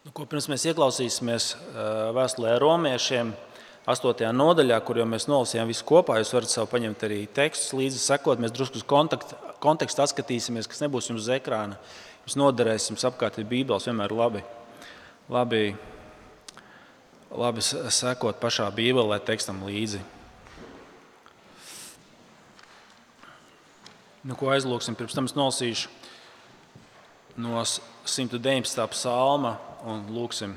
Nu, ko pirms mēs ieklausīsimies vēstulē romiešiem, 8. nodaļā, kur jau mēs nolasījām visu kopā, jūs varat sev paņemt arī tekstus līdzi, sekot. Mēs drusku uz kontekstu atskatīsimies, kas nebūs jums uz ekrāna. Jums noderēs, jums apkārt ir Bībeles vienmēr labi, labi, labi sekot pašā Bībelē tekstam līdzi. Nu, ko aizlūksim? Pirms tam es nolasīšu no 119. psalma un lūksim.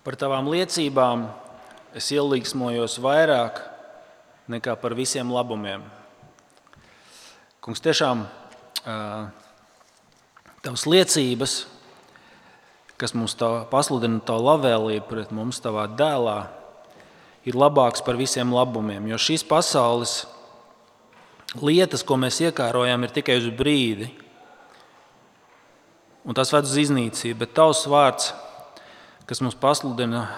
Par tavām liecībām es ielīgsmojos vairāk nekā par visiem labumiem. Kungs, tiešām tavas liecības, kas mums pasludina tavu labvēlību pret mums, tavā dēlā, ir labāks par visiem labumiem. Jo šīs pasaules lietas, ko mēs iekārojam, ir tikai uz brīdi, un tas ved uz iznīcību. Bet tavs vārds, kas mums pasludina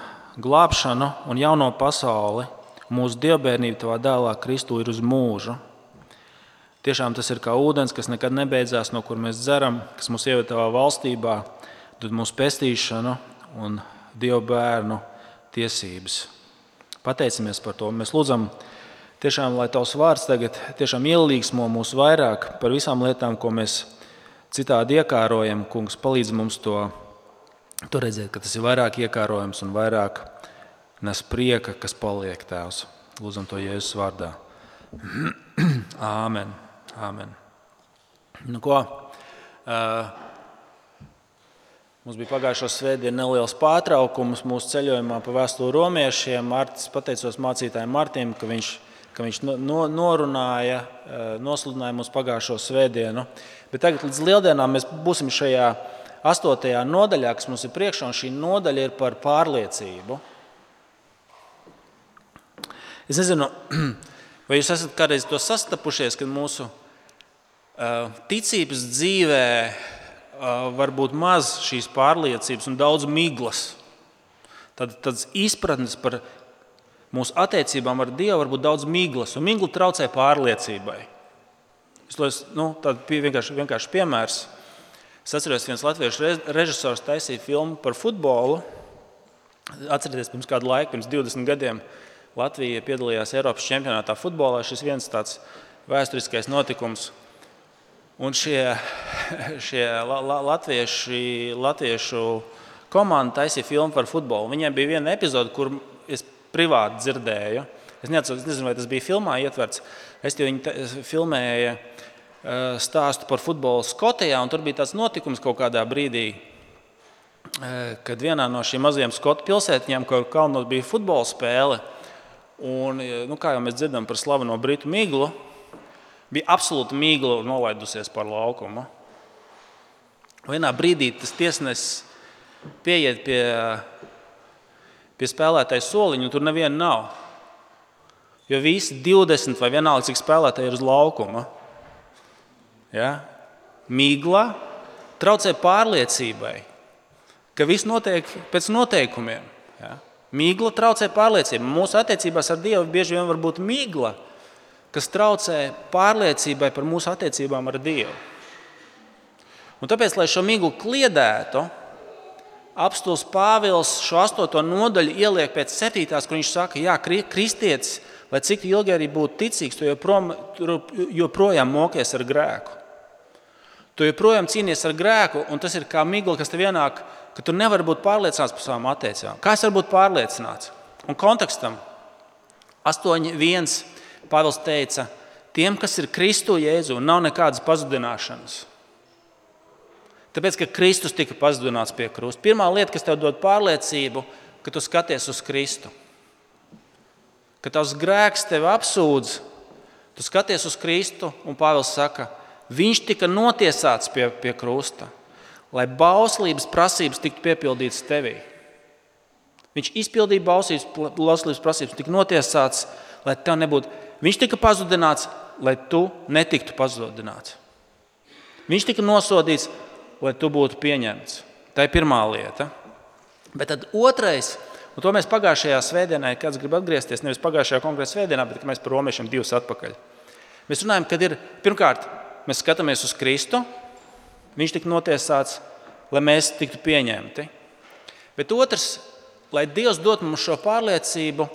glābšanu un jauno pasauli, mūsu dievbijība tavā dēlā Kristū ir uz mūžu. Tiešām tas ir kā ūdens, kas nekad nebeidzās, no kur mēs dzeram, kas mūs ievada tavā valstībā, dod mūsu pestīšanu un dievu bērnu tiesības. Pateicamies par to. Mēs lūdzam, tiešām, lai Tavs vārds tagad tiešām ielīgsmo mūs vairāk par visām lietām, ko mēs citādi iekārojam. Kungs, palīdz mums to, to redzēt, ka tas ir vairāk iekārojams un vairāk nes prieka, kas paliek Tēvs. Lūdzam to Jēzus vārdā. Āmen. Āmen. Nu, ko? Uh, Mums bija pagājušā svētdiena neliels pārtraukums mūsu ceļojumā pa vēstuli romiešiem. Martis, pateicos mācītājiem Martim, ka viņš, ka viņš no, norunāja, eh, nosludināja mūsu pagājušo svētdienu. Bet tagad līdz lieldienām mēs būsim šajā astotajā nodaļā, kas mums ir priekšā, un šī nodaļa ir par pārliecību. Es nezinu, vai jūs esat kādreiz to sastapušies, kad mūsu uh, ticības dzīvēm var būt maz šīs pārliecības un daudz miglas. Tad, tad izpratnes par mūsu attiecībām ar Dievu var būt daudz miglas, un migla traucē pārliecībai. Es nu, vienkārši, vienkārši piemērs. Es atceros, viens latviešu režisors taisīja filmu par futbolu. Atcerieties, pirms kāda laika, pirms 20 gadiem, Latvija piedalījās Eiropas čempionātā futbolā. Šis viens tāds vēsturiskais notikums, Un šie, šie latvieši, latviešu komanda taisīja filmu par futbolu. Viņiem bija viena epizode, kur es privāti dzirdēju. Es nezinu, vai tas bija filmā ietverts. Es viņi filmēju stāstu par futbolu Skotijā, un tur bija tāds notikums kaut kādā brīdī, kad vienā no šīm mazajām skotu pilsētiņām, kur kalnos bija futbola spēle, un, nu, kā jau mēs dzirdam par slaveno Britu miglu, bija absolūti mīgla nolaidusies par laukumu. Vienā brīdī tas tiesnesis pieiet pie, pie spēlētāja soliņa, un tur neviena nav. Jo visi 20 vai vienalga, cik spēlētāji ir uz laukuma. Ja? Mīgla traucē pārliecībai, ka viss notiek pēc noteikumiem. Ja? Mīgla traucē pārliecībai. Mūsu attiecībās ar Dievu bieži vien var būt mīgla kas traucē pārliecībai par mūsu attiecībām ar Dievu. Un tāpēc, lai šo miglu kliedētu, apstults Pāvils šo astoto nodaļu ieliek pēc septītās, kur viņš saka, ka kristietis, lai cik ilgi arī būtu ticīgs, tu joprojām, joprojām mokies ar grēku. Tu joprojām cīnies ar grēku, un tas ir kā migla, kas tev ienāk, ka tu nevari būt pārliecināts par savām attiecībām. Kā es varu būt pārliecināts? Un kontekstam 8.1. Pāvils teica, tiem, kas ir Kristu Jēzu, nav nekādas pazudināšanas. Tāpēc, ka Kristus tika pazudināts pie krusta. Pirmā lieta, kas tev dod pārliecību, ka tu skaties uz Kristu. Ka tavs grēks tevi apsūdz, tu skaties uz Kristu, un Pāvils saka, viņš tika notiesāts pie, pie krusta, lai bauslības prasības tiktu piepildītas tevī. Viņš izpildīja bauslības prasības, tika notiesāts, lai tev nebūtu Viņš tika pazudināts, lai tu netiktu pazudināts. Viņš tika nosodīts, lai tu būtu pieņemts. Tā ir pirmā lieta. Bet tad otrais, un to mēs pagājušajā svētdienā, kad grib atgriezties, nevis pagājušajā konkrētajā svētdienā, bet mēs par romiešiem divus atpakaļ. Mēs runājam, kad ir pirmkārt, mēs skatāmies uz Kristu, viņš tika notiesāts, lai mēs tiktu pieņemti. Bet otrs, lai Dievs dod mums šo pārliecību,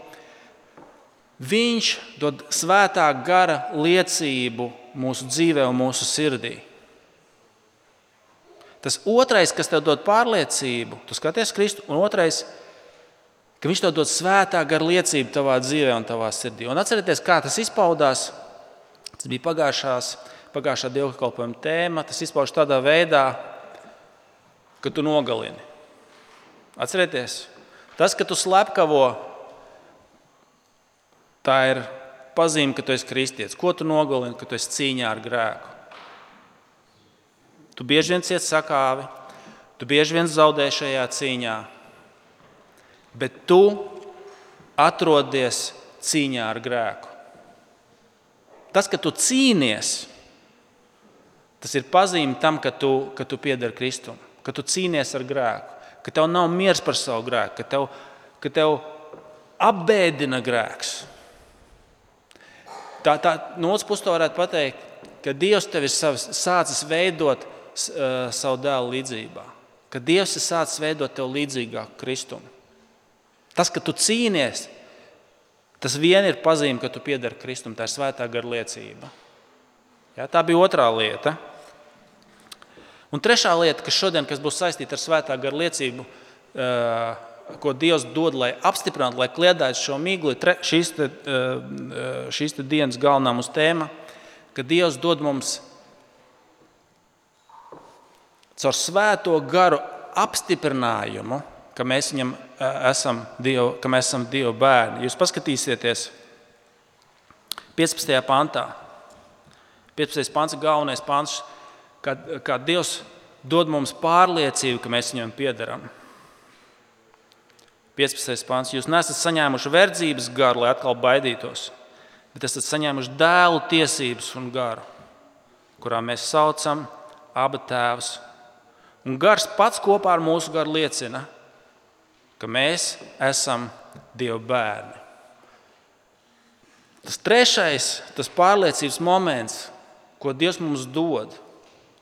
Viņš dod svētā gara liecību mūsu dzīvē un mūsu sirdī. Tas otrais, kas tev dod pārliecību, tu skaties Kristu, un otrais, ka Viņš tev dod svētā gara liecību tavā dzīvē un tavā sirdī. Un atcerieties, kā tas izpaudās. Tas bija pagājušās, pagājušā dievkalpojuma tēma. Tas izpaužas tādā veidā, ka tu nogalini. Atcerieties, tas, ka tu slepkavo Tā ir pazīme, ka tu esi kristietis. Ko tu nogalini, ka tu esi cīņā ar grēku? Tu bieži vien cieti sakāvi, tu bieži vien zaudē šajā cīņā, bet tu atrodies cīņā ar grēku. Tas, ka tu cīnies, tas ir pazīme tam, ka tu, ka tu pieder Kristum, ka tu cīnies ar grēku, ka tev nav miers par savu grēku, ka tev, ka tev apbēdina grēks. Tā, tā, no otras puses, varētu pateikt, ka Dievs tev ir sācis veidot savu dēlu līdzjūtībā, ka Dievs ir sācis veidot tevi līdzīgāku Kristumu. Tas, ka tu cīnies, tas vien ir pazīme, ka tu piedari Kristum. Tā ir svētā gara liecība. Ja, tā bija otrā lieta. Un trešā lieta, kas šodien kas būs saistīta ar svētā gara liecību, uh, ko Dievs dod, lai apstiprinātu, lai kliedētu šo miglu, ir šīs, te, eh, eh, šīs te dienas galvenā mūsu tēma, ka Dievs dod mums caur svēto garu apstiprinājumu, ka mēs viņam eh, esam Dievu, ka mēs esam Dieva bērni. Jūs paskatīsieties 15. pantā. 15. pants ir galvenais pants, kad, kad Dievs dod mums pārliecību, ka mēs viņam piedaram. 15. pāns. Jūs nesat saņēmuši verdzības garu, lai atkal baidītos, bet esat saņēmuši dēlu tiesības un garu, kurā mēs saucam abu tēvus. Un gars pats kopā ar mūsu garu liecina, ka mēs esam Dieva bērni. Tas trešais, tas pārliecības moments, ko Dievs mums dod,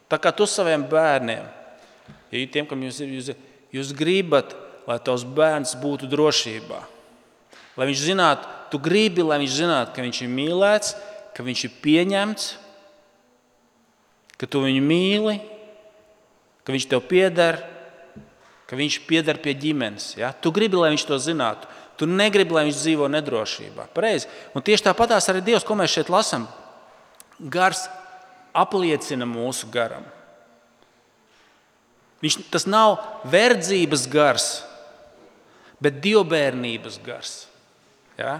tā kā tu saviem bērniem, ja tiem, kam jūs, jūs, jūs gribat lai tavs bērns būtu drošībā. Lai viņš zinātu, tu gribi, lai viņš zinātu, ka viņš ir mīlēts, ka viņš ir pieņemts, ka tu viņu mīli, ka viņš tev pieder, ka viņš pieder pie ģimenes. Ja? Tu gribi, lai viņš to zinātu. Tu negribi, lai viņš dzīvo nedrošībā. Pareizi. Un tieši tāpatās arī Dievs, ko mēs šeit lasām, gars apliecina mūsu garam. Viņš, tas nav verdzības gars, bet dievbijības gars. Ja?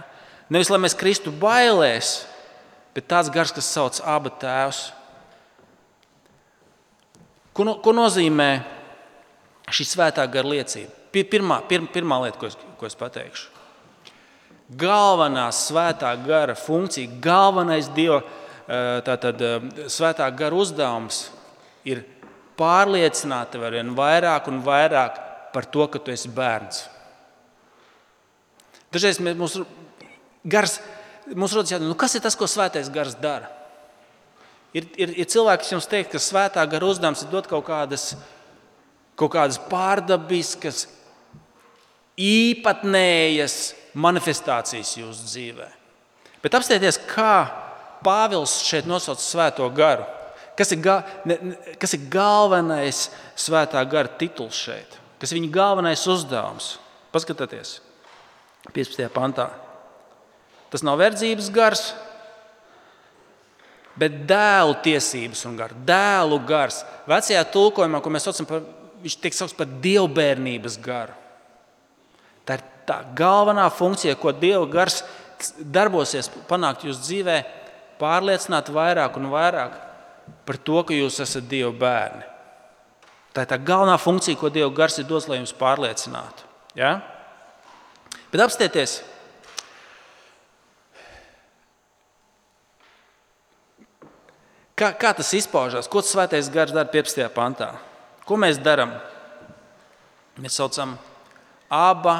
Nevis lai mēs kristu bailēs, bet tāds gars, kas sauc abu tēvus. Ko, no, ko nozīmē šī svētā gara liecība? Pirmā, pir, pirmā lieta, ko es, ko es pateikšu. Galvenā svētā gara funkcija, galvenais Dieva eh, tātad, eh, svētā gara uzdevums ir pārliecināt tevi ar vien vairāk un vairāk par to, ka tu esi bērns. Dažreiz mums, gars, mums rodas jautājums, nu kas ir tas, ko svētais gars dara? Ir, ir, ir cilvēki, kas jums teikt, ka svētā gara uzdevums ir dot kaut kādas, kaut kādas pārdabiskas, īpatnējas manifestācijas jūsu dzīvē. Bet apstājieties, kā Pāvils šeit nosauc svēto garu. Kas ir, ga, ne, kas ir galvenais svētā gara tituls šeit? Kas ir viņa galvenais uzdevums? Paskatieties! 15. pantā. Tas nav verdzības gars, bet dēlu tiesības un gars. Dēlu gars. Vecajā tulkojumā, ko mēs saucam par, viņš tiek saukts par dievbijības garu. Tā ir tā galvenā funkcija, ko Dieva gars darbosies panākt jūsu dzīvē, pārliecināt vairāk un vairāk par to, ka jūs esat Dieva bērni. Tā ir tā galvenā funkcija, ko Dieva gars ir dos, lai jums pārliecinātu. Ja? Bet apstieties! Kā, kā tas izpaužās? Ko svētais gars dara 15. pantā? Ko mēs darām? Mēs saucam aba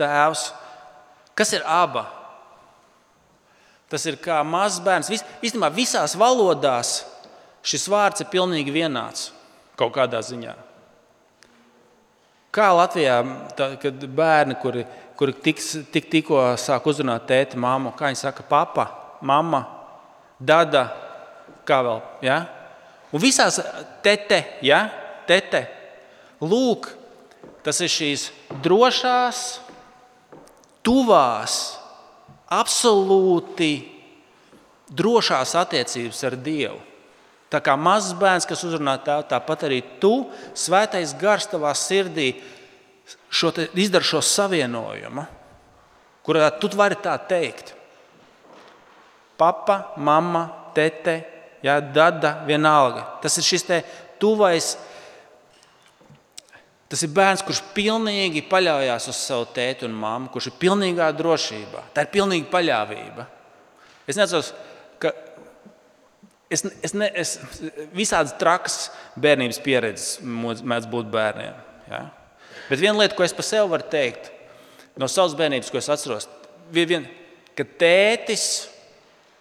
tēvs. Kas ir aba? Tas ir kā mazs bērns. Vis, īstenībā visās valodās šis vārds ir pilnīgi vienāds kaut kādā ziņā. Kā Latvijā, tā, kad bērni, kuri, kuri tik, tik, tikko sāk uzrunāt tēti, māmu, kā viņi saka, papa, mamma, dada, kā vēl. Ja? Un visās tete, ja? tete, lūk, tas ir šīs drošās, tuvās, absolūti drošās attiecības ar Dievu. Tā kā mazs bērns, kas uzrunā tēvu, tāpat arī tu, svētais gars tavā sirdī, šo izdara šo savienojumu, kurā tu vari tā teikt. Papa, mamma, tete, jā, dada, vienalga. Tas ir šis tuvais. Tas ir bērns, kurš pilnīgi paļaujas uz savu tēti un mammu, kurš ir pilnīgā drošībā. Tā ir pilnīga paļāvība. Es nezinu, ka es, es, ne, es visādas trakas bērnības pieredzes mēdz būt bērniem. Ja? Bet viena lieta, ko es par sevi varu teikt, no savas bērnības, ko es atceros, ir, ka tētis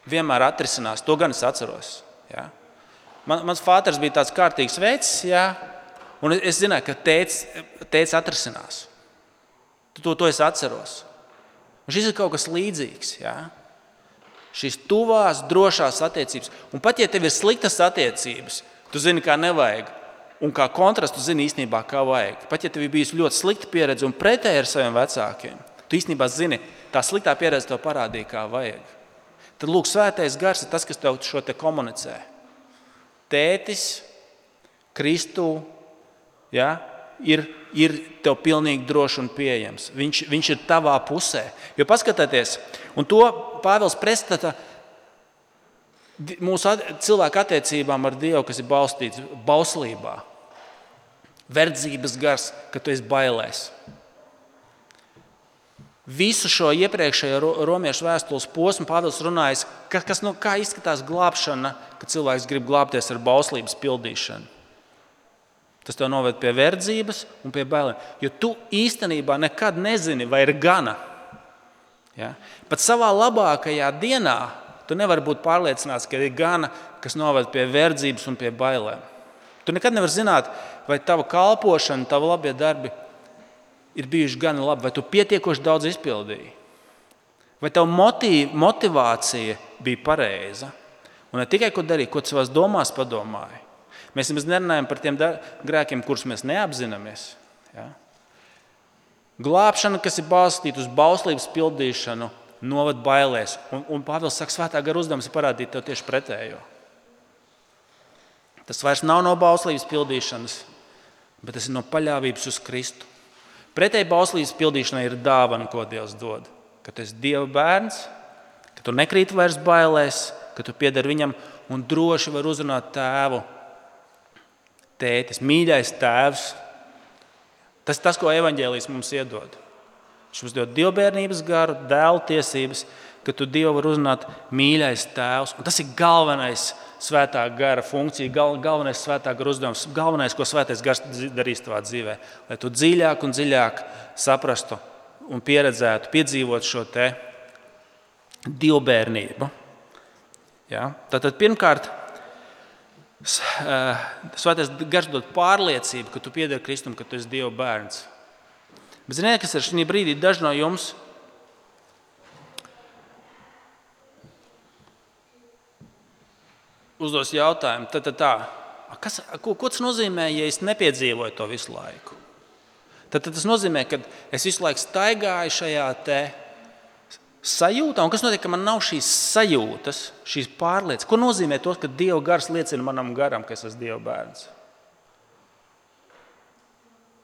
vienmēr atrisinās. To gan es atceros. Ja? Man, mans fāters bija tāds kārtīgs veids, ja? un es zināju, ka tēvs atrisinās. To, to es atceros. Un šis ir kaut kas līdzīgs. Ja? Šīs tuvās, drošās attiecības. Un pat ja tev ir sliktas attiecības, tu zini, kā nevajag. Un kā kontrastu zini īstenībā, kā vajag. Pat ja tev ir bijusi ļoti slikta pieredze un pretēji ar saviem vecākiem, tu īstenībā zini, tā sliktā pieredze tev parādīja, kā vajag. Tad lūk, svētais gars ir tas, kas tev šo te komunicē tētis, Kristū, ja, ir, ir tev pilnīgi drošs un pieejams. Viņš, viņš ir tavā pusē. Jo paskatieties, un to Pāvils pretstata mūsu cilvēku attiecībām ar Dievu, kas ir balstīts bauslībā. Verdzības gars, ka tu esi bailēs. Visu šo iepriekšējo romiešu vēstules posmu Pāvils runājis, ka, kas, nu, kā izskatās glābšana, kad cilvēks grib glābties ar bauslības pildīšanu. Tas tev noved pie verdzības un pie bailēm. Jo tu īstenībā nekad nezini, vai ir gana. Ja? Pat savā labākajā dienā tu nevari būt pārliecināts, ka ir gana, kas noved pie verdzības un pie bailēm. Tu nekad nevari zināt, vai tava kalpošana, tava labie darbi ir bijuši gan labi, vai tu pietiekoši daudz izpildīji, vai tava motiv, motivācija bija pareiza. Un ne tikai ko darīt, ko savās domās padomāji. Mēs nemaz nerunājam par tiem grēkiem, kurus mēs neapzināmies. Ja? Glābšana, kas ir balstīta uz bauslības pildīšanu, novada bailēs. Un, un Pāvils saka, svētā gara uzdevums ir parādīt tev tieši pretējo. Tas vairs nav no bauslības pildīšanas, bet tas ir no paļāvības uz Kristu. Pretēji bauslības pildīšanai ir dāvana, ko Dievs dod. Ka tu esi Dieva bērns, ka tu nekrīt vairs bailēs, ka tu pieder viņam un droši vari uzrunāt tēvu. Tētis, mīļais tēvs. Tas tas, ko evaņģēlijas mums iedod. Viņš mums dod dievbijības garu, dēlu tiesības, ka tu Dievu vari uzrunāt mīļais tēvs. Un tas ir galvenais svētā gara funkcija, gal, galvenais svētā gara uzdevums, galvenais, ko svētais gars darīs tavā dzīvē. Lai tu dziļāk un dziļāk saprastu un pieredzētu, piedzīvot šo te divbērnību. Ja? Tātad pirmkārt, eh, svētais gars dod pārliecību, ka tu pieder Kristum, ka tu esi Dieva bērns. Bet ziniet, kas ir šī brīdī daži no jums? Uzdos jautājumu, tad, tad tā, kas, ko, ko tas nozīmē, ja es nepiedzīvoju to visu laiku? Tad, tad tas nozīmē, ka es visu laiku staigāju šajā sajūtā, un kas notiek, ka man nav šīs sajūtas, šīs pārliecības. Ko nozīmē tas, ka Dieva gars liecina manam garam, ka es esmu Dieva bērns?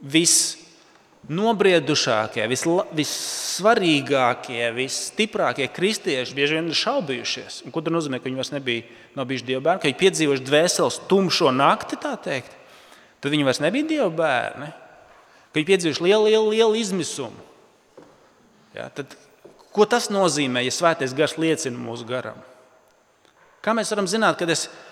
Viss nobriedušākie, visla, vissvarīgākie, visstiprākie kristieši bieži vien ir šaubījušies. Ko tas nozīmē, ka viņi vairs nebija, nav bijuši dieva bērni, ka viņi piedzīvojuši dvēseles tumšo nakti, tā teikt. Tad viņi vairs nebija dieva bērni. Ka viņi piedzīvojuši lielu, lielu, lielu izmisumu. Ja, tad, ko tas nozīmē, ja svētais gars liecina mūsu garam? Kā mēs varam zināt, kad es esmu?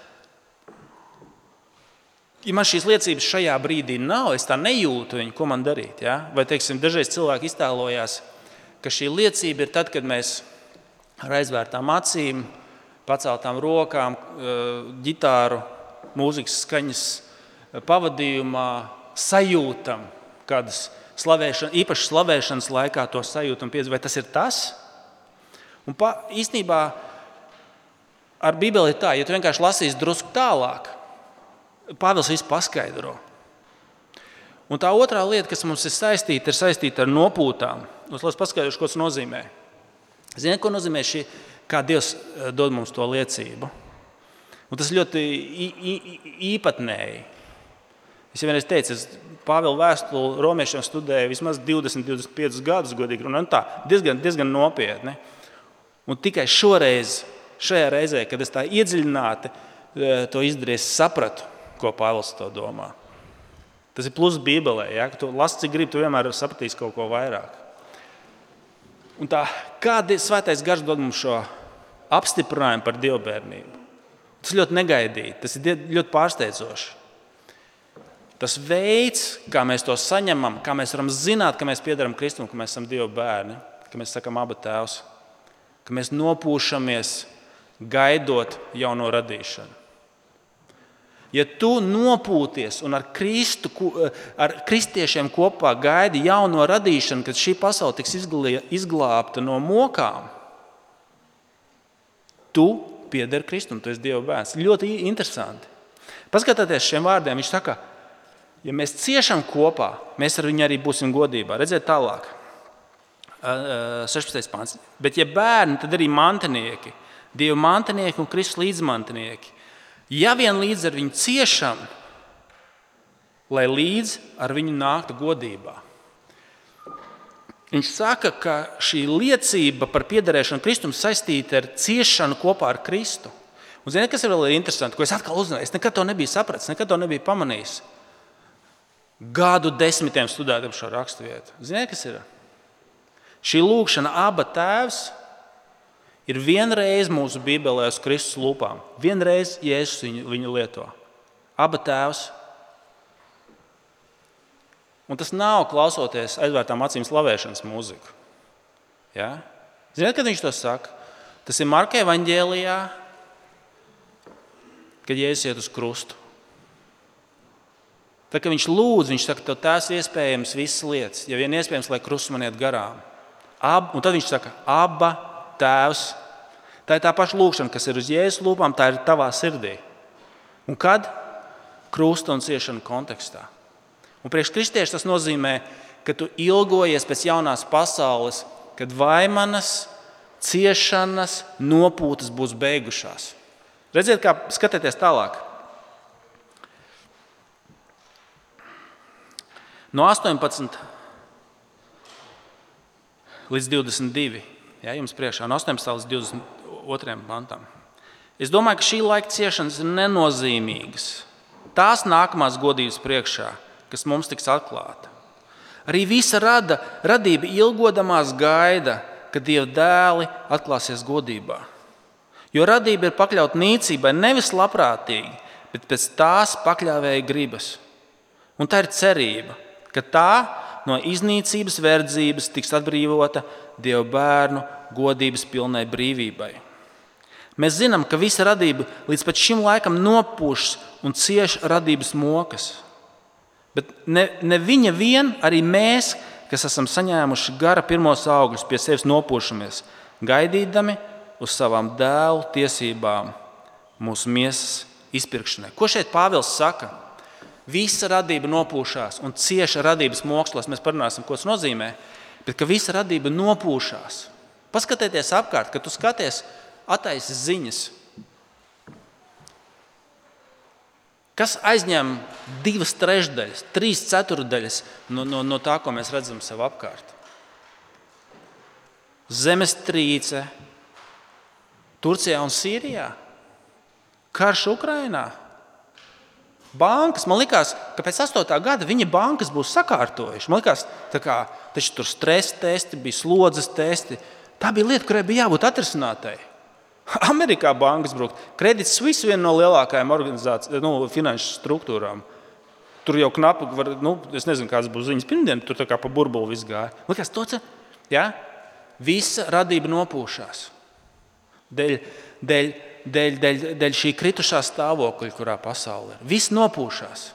Ja man šīs liecības šajā brīdī nav, es tā nejūtu viņu, ko man darīt. Ja? Vai teiksim, dažreiz cilvēki iztēlojas, ka šī liecība ir tad, kad mēs ar aizvērtām acīm, paceltām rokām, ģitāru, mūzikas skaņas pavadījumā sajūtam kādas slavēšana, īpaši slavēšanas laikā to sajūtam, vai tas ir tas? Un pa, īstenībā ar Bībeli ir tā, ja tu vienkārši lasīsi drusku tālāk, Pāvils visu paskaidro. Un tā otrā lieta, kas mums ir saistīta, ir saistīta ar nopūtām. Es lasu paskaidrošu, ko tas nozīmē. Ziniet, ko nozīmē šī, kā Dievs eh, dod mums to liecību? Un tas ļoti īpatnēji. Es jau vienreiz teicu, es Pāvila vēstuli romiešiem studēju vismaz 20, 25 gadus, godīgi runājot, tā diezgan, diezgan nopietni. Un tikai šoreiz, šajā reizē, kad es tā iedziļināti eh, to izdarīju, sapratu, ko Pāvils to domā. Tas ir pluss Bībelē. Ja? Tu lasi, cik gribi, tu vienmēr sapratīsi kaut ko vairāk. Un tā, kāda ir svētais gars dod mums šo apstiprinājumu par dievbijību? Tas ļoti negaidīti, tas ir ļoti pārsteidzoši. Tas veids, kā mēs to saņemam, kā mēs varam zināt, ka mēs piedarām Kristum, ka mēs esam Dieva bērni, ka mēs sakām, abi tēvs, ka mēs nopūšamies gaidot jauno radīšanu. Ja tu nopūties un ar, Kristu, ar kristiešiem kopā gaidi jauno radīšanu, kad šī pasaule tiks izglābta no mokām, tu pieder Kristum, tu esi Dieva bērns. Ļoti interesanti. Paskatieties šiem vārdiem. Viņš saka, ja mēs ciešam kopā, mēs ar viņu arī būsim godībā. Redziet, tālāk. 16. pāns. Bet, ja bērni, tad arī mantinieki, Dieva mantinieki un Kristus līdzmantinieki. Ja vien līdz ar viņu ciešam, lai līdz ar viņu nāktu godībā. Viņš saka, ka šī liecība par piederēšanu Kristum saistīta ar ciešanu kopā ar Kristu. Un, ziniet, kas ir vēl interesanti, ko es atkal uzzināju? Es nekad to nebiju sapratis, nekad to nebiju pamanījis. Gadu desmitiem studējot šo raksturvietu. Ziniet, kas ir? Šī lūkšana, aba tēvs ir vienreiz mūsu Bībelē uz Kristus lūpām. Vienreiz Jēzus viņu, viņu lieto. Aba tēvs. Un tas nav klausoties aizvērtām acīm slavēšanas mūziku. Ja? Ziniet, kad viņš to saka? Tas ir Marka evanģēlijā, kad Jēzus iet uz krustu. Tad, kad viņš lūdz, viņš saka, tās iespējams visas lietas, ja vien iespējams, lai krusts man iet garām. Ab, un tad viņš saka, aba Tēvs. Tā ir tā paša lūkšana, kas ir uz Jēzus lūpām, tā ir tavā sirdī. Un kad? Krusta un ciešana kontekstā. Un priekš kristieši tas nozīmē, ka tu ilgojies pēc jaunās pasaules, kad vaimanas, ciešanas, nopūtas būs beigušās. Redziet, kā skatieties tālāk. No 18 līdz 22. Ja, jums priekšā no 18 līdz 22 pantam. Es domāju, ka šī laika ciešanas ir nenozīmīgas. Tās nākamās godības priekšā, kas mums tiks atklāta. Arī visa rada, radība ilgodamās gaida, kad Dieva dēli atklāsies godībā. Jo radība ir pakļauta nīcībai nevis labprātīgi, bet pēc tās pakļāvēja gribas. Un tā ir cerība, ka tā no iznīcības verdzības tiks atbrīvota Dieva bērnu godības pilnai brīvībai. Mēs zinām, ka visa radība līdz šim laikam nopūšas un cieš radības mokas. Bet ne, ne viņa vien, arī mēs, kas esam saņēmuši gara pirmos augļus, pie sevis nopūšamies, gaidīdami uz savām dēlu tiesībām, mūsu miesas izpirkšanai. Ko šeit Pāvils saka? Visa radība nopūšās un cieša radības mākslās. Mēs parunāsim, ko tas nozīmē. Bet ka visa radība nopūšās. Paskatieties apkārt, kad tu skaties attaisas ziņas. Kas aizņem divas trešdaļas, trīs ceturdaļas no, no, no tā, ko mēs redzam sev apkārt? Zemestrīce Turcijā un Sīrijā, karš Ukrajinā. Bankas, man liekas, ka pēc 8. gada viņa bankas būs sakārtojušas. Man liekas, kā, tur stresa testi, bija slodzes testi. Tā bija lieta, kurai bija jābūt atrisinātai. Amerikā bankas brūk. Kredits Suisse viena no lielākajām nu, finanšu struktūrām. Tur jau knapi, var, nu, es nezinu, kādas būs ziņas pirmdien, tur kā pa burbuli viss gāja. Likās, to, ja? Visa radība nopūšās. Dēļ, dēļ, dēļ, dēļ, dēļ šī kritušā stāvokļa, kurā pasaulē ir. Viss nopūšās.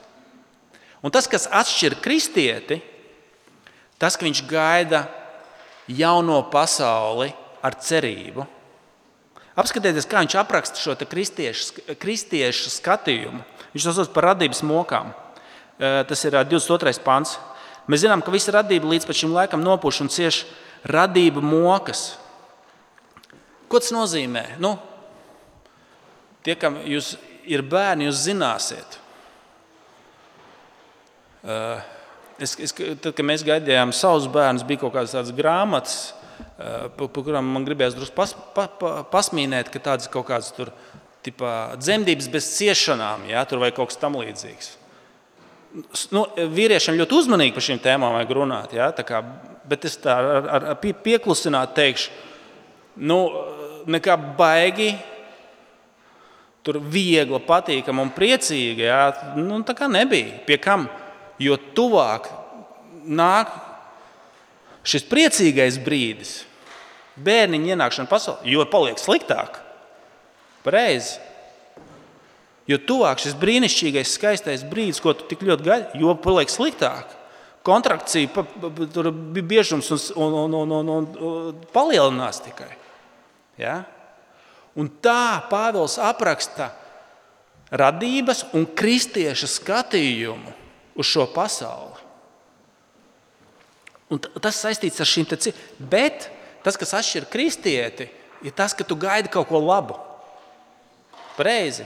Un tas, kas atšķir kristieti, tas, ka viņš gaida jauno pasauli ar cerību. Apskatieties, kā viņš apraksta šo kristiešu, kristiešu skatījumu. Viņš to sauc par radības mokām. Tas ir 22. pāns. Mēs zinām, ka visa radība līdz šim laikam nopūš un cieš radība mokas. Ko tas nozīmē? Nu, tie, kam jūs ir bērni, jūs zināsiet. Es, es, tad, kad mēs gaidījām savus bērnus, bija kaut kādas tādas grāmatas, par kurām man gribējās drusku pas, pa, pa, pasmīnēt, ka tādas kaut kādas tur, tipā, dzemdības bez ciešanām, ja, vai kaut kas tamlīdzīgs nu, vīriešiem ļoti uzmanīgi par šīm tēmām vajag runāt. Ja? Kā, bet es tā ar, ar, ar pieklusināt teikšu, nu, nekā baigi. Tur viegli, patīkami un priecīgi. Jā, nu, tā kā nebija. Pie kam? Jo tuvāk nāk šis priecīgais brīdis, bērniņa ienākšana pasaulē, jo paliek sliktāk. Pareizi. Jo tuvāk šis brīnišķīgais, skaistais brīdis, ko tu tik ļoti gaidi, jo paliek sliktāk. Kontrakcija, pa, pa, biežums un, un, un, un, un palielinās tikai. Ja? Un tā Pāvils apraksta radības un kristieša skatījumu uz šo pasauli. Un tas saistīts ar šīm te bet tas, kas atšķir kristieti, ir tas, ka tu gaidi kaut ko labu. Pareizi.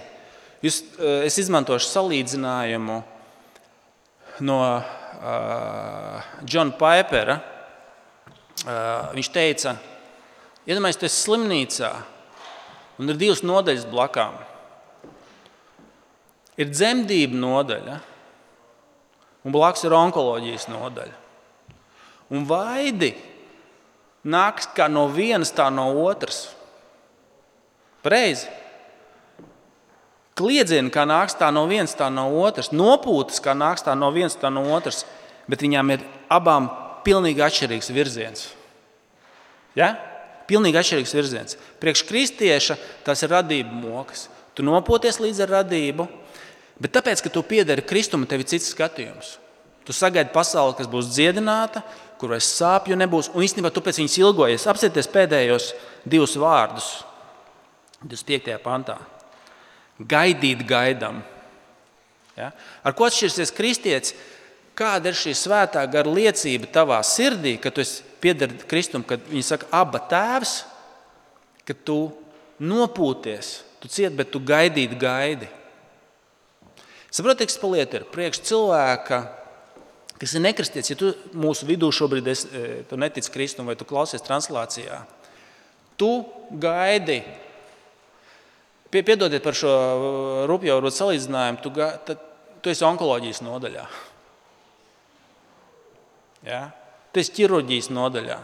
Jūs, eh, es izmantošu salīdzinājumu no uh, Džona Paipera. Uh, viņš teica, iedomājieties, tas ir slimnīcā un ir divas nodaļas blakām. Ir dzemdību nodaļa, un blakus ir onkoloģijas nodaļa. Un vaidi nāks kā no vienas, tā no otras. Pareizi kliedzieni, kā nāks tā no vienas, tā no otras, nopūtas, kā nāks tā no vienas, tā no otras, bet viņām ir abām pilnīgi atšķirīgs virziens. Ja? Pilnīgi atšķirīgs virziens. Priekš kristieša tas ir radība mokas. Tu nopoties līdz ar radību, bet tāpēc, ka tu piederi Kristum, tev ir cits skatījums. Tu sagaidi pasauli, kas būs dziedināta, kur vairs sāpju nebūs, un īstenībā tu pēc viņas ilgojies. Apsieties pēdējos divus vārdus 25. pantā gaidīt gaidām. Ja? Ar ko atšķirsies kristietis? Kāda ir šī svētā gara liecība tavā sirdī, kad tu piedari Kristum, kad viņi saka, aba tēvs, ka tu nopūties, tu cieti, bet tu gaidīt gaidi. Saprotiet, kas paliet ir priekš cilvēka, kas ir nekristietis. Ja tu mūsu vidū šobrīd esi, e, tu netici Kristum vai tu klausies translācijā, tu gaidi Piedodiet par šo uh, rupju salīdzinājumu, tu, tad, tu esi onkoloģijas nodaļā. Ja? Esi ķirurģijas nodaļā.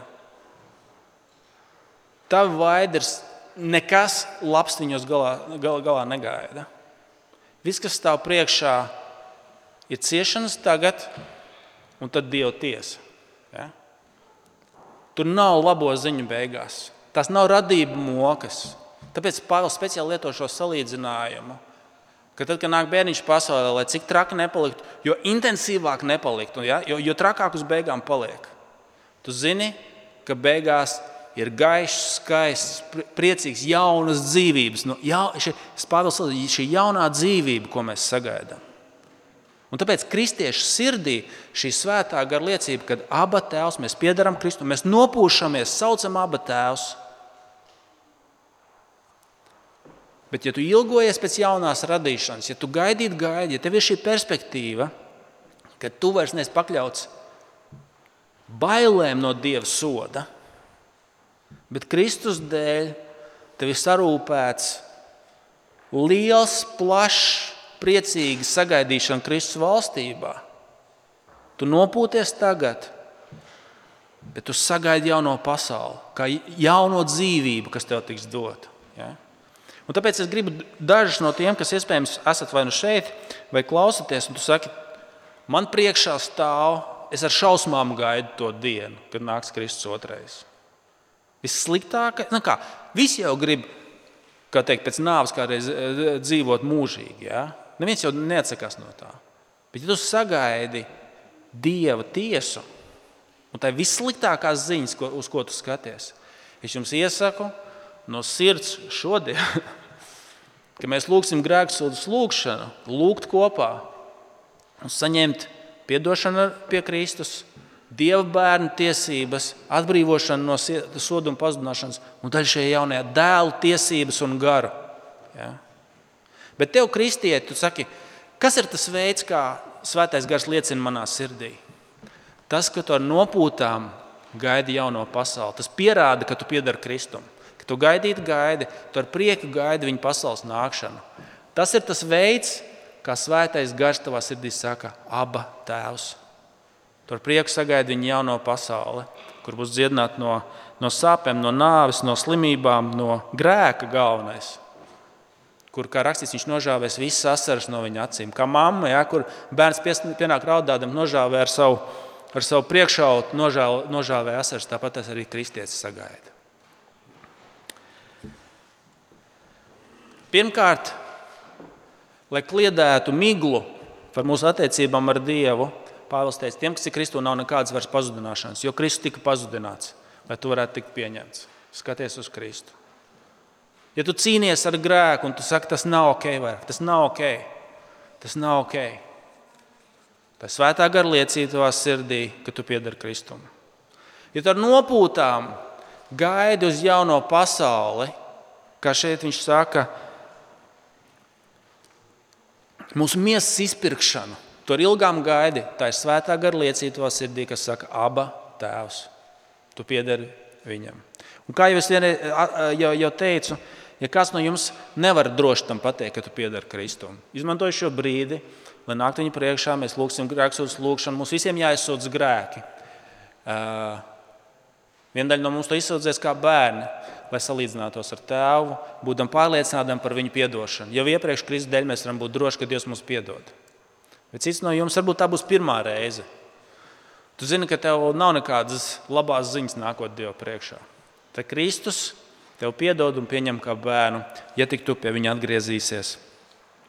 Tavi vaidrs nekas labs viņos galā, galā, galā negaida. Viss, kas stāv priekšā, ir ciešanas tagad, un tad Dieva tiesa. Ja? Tur nav labo ziņu beigās. Tas nav radība mokas. Tāpēc Pāvils speciāli lieto šo salīdzinājumu. Ka tad, kad nāk bērniņš pasaulē, lai cik traki nepaliktu, jo intensīvāk nepaliktu, ja? jo, jo trakāk uz beigām paliek. Tu zini, ka beigās ir gaišs, skaists, priecīgs, jaunas dzīvības. No, ja, Pāvils saka, šī jaunā dzīvība, ko mēs sagaidām. Un tāpēc kristiešu sirdī šī svētā gara liecība, kad abi tēvs mēs piedarām Kristu, mēs nopūšamies, saucam abi tēvus. Bet, ja tu ilgojies pēc jaunās radīšanas, ja tu gaidīji, gaidi, ja tev ir šī perspektīva, ka tu vairs neesi pakļauts bailēm no Dieva soda, bet Kristus dēļ tev ir sarūpēts liels, plašs, priecīgs sagaidīšana Kristus valstībā. Tu nopūties tagad, bet tu sagaidi jauno pasauli, kā jauno dzīvību, kas tev tiks dota. Ja? Un tāpēc es gribu dažus no tiem, kas iespējams esat vai nu šeit, vai klausāties, un tu saki, man priekšā stāv, es ar šausmām gaidu to dienu, kad nāks Kristus otrais. Vissliktākais, nu kā, visi jau grib kā teikt, pēc nāves kādreiz dzīvot mūžīgi. Ja? Neviens jau neatsakās no tā. Bet, ja tu sagaidi dieva tiesu, un tā ir vissliktākās ziņas, ko, uz ko tu skaties, es jums iesaku no sirds šodien, ka mēs lūgsim grēksūdas lūgšanu, lūgt kopā un saņemt atdošanu pie Kristus, Dieva bērnu tiesības, atbrīvošanu no sodu un pazudināšanas, un daļai šajā jaunajā dēlu tiesības un garu. Ja? Bet tev, kristieti, tu saki, kas ir tas veids, kā svētais gars liecina manā sirdī? Tas, ka tu ar nopūtām gaidi jauno pasauli, tas pierāda, ka tu piedari Kristum. Tu gaidīti gaidi, tu ar prieku gaidi viņa pasaules nākšanu. Tas ir tas veids, kā svētais gars tavā sirdī saka, aba tēvs. Tur prieku sagaida viņa jauno pasauli, kur būs dziedināta no, no sāpēm, no nāves, no slimībām, no grēka galvenais. Kur, kā rakstīts, viņš nožāvēs visas asaras no viņa acīm. Kā mamma, ja, kur bērns pienāk raudādam, nožāvē ar savu, ar savu priekšautu, nožāvē asaras, tāpat tas arī kristietis sagaida. Pirmkārt, lai kliedētu miglu par mūsu attiecībām ar Dievu, Pāvils teica, tiem, kas ir Kristū, nav nekādas vairs pazudināšanas, jo Kristus tika pazudināts, lai tu varētu tikt pieņemts. Skaties uz Kristu. Ja tu cīnies ar grēku un tu saki, tas nav ok, vairāk, tas nav ok, tas nav ok. Tā svētā gara liecība tavā sirdī, ka tu piedari Kristum. Ja tu ar nopūtām gaidi uz jauno pasauli, kā šeit viņš saka, mūsu miesas izpirkšanu, Tur ilgām gaidi. Tā ir svētā gara liecība tavā sirdī, kas saka, aba tēvs. Tu piederi viņam. Un kā jau es jau, jau teicu, ja kāds no jums nevar droši tam pateikt, ka tu piederi Kristum, izmantoju šo brīdi, lai nāktu viņa priekšā, mēs lūgsim grēksūdzes lūgšanu. Mums visiem jāizsūdz grēki. Uh, Viena daļa no mums to izsūdzēs kā bērni, lai salīdzinātos ar tēvu, būdam pārliecināti par viņu atdošanu. Jau iepriekš Kristus dēļ mēs varam būt droši, ka Dievs mums piedod. Bet cits no jums varbūt tā būs pirmā reize. Tu zini, ka tev nav nekādas labās ziņas nākot Dieva priekšā. Tad Kristus tev piedod un pieņem kā bērnu, ja tik tu pie viņa atgriezīsies.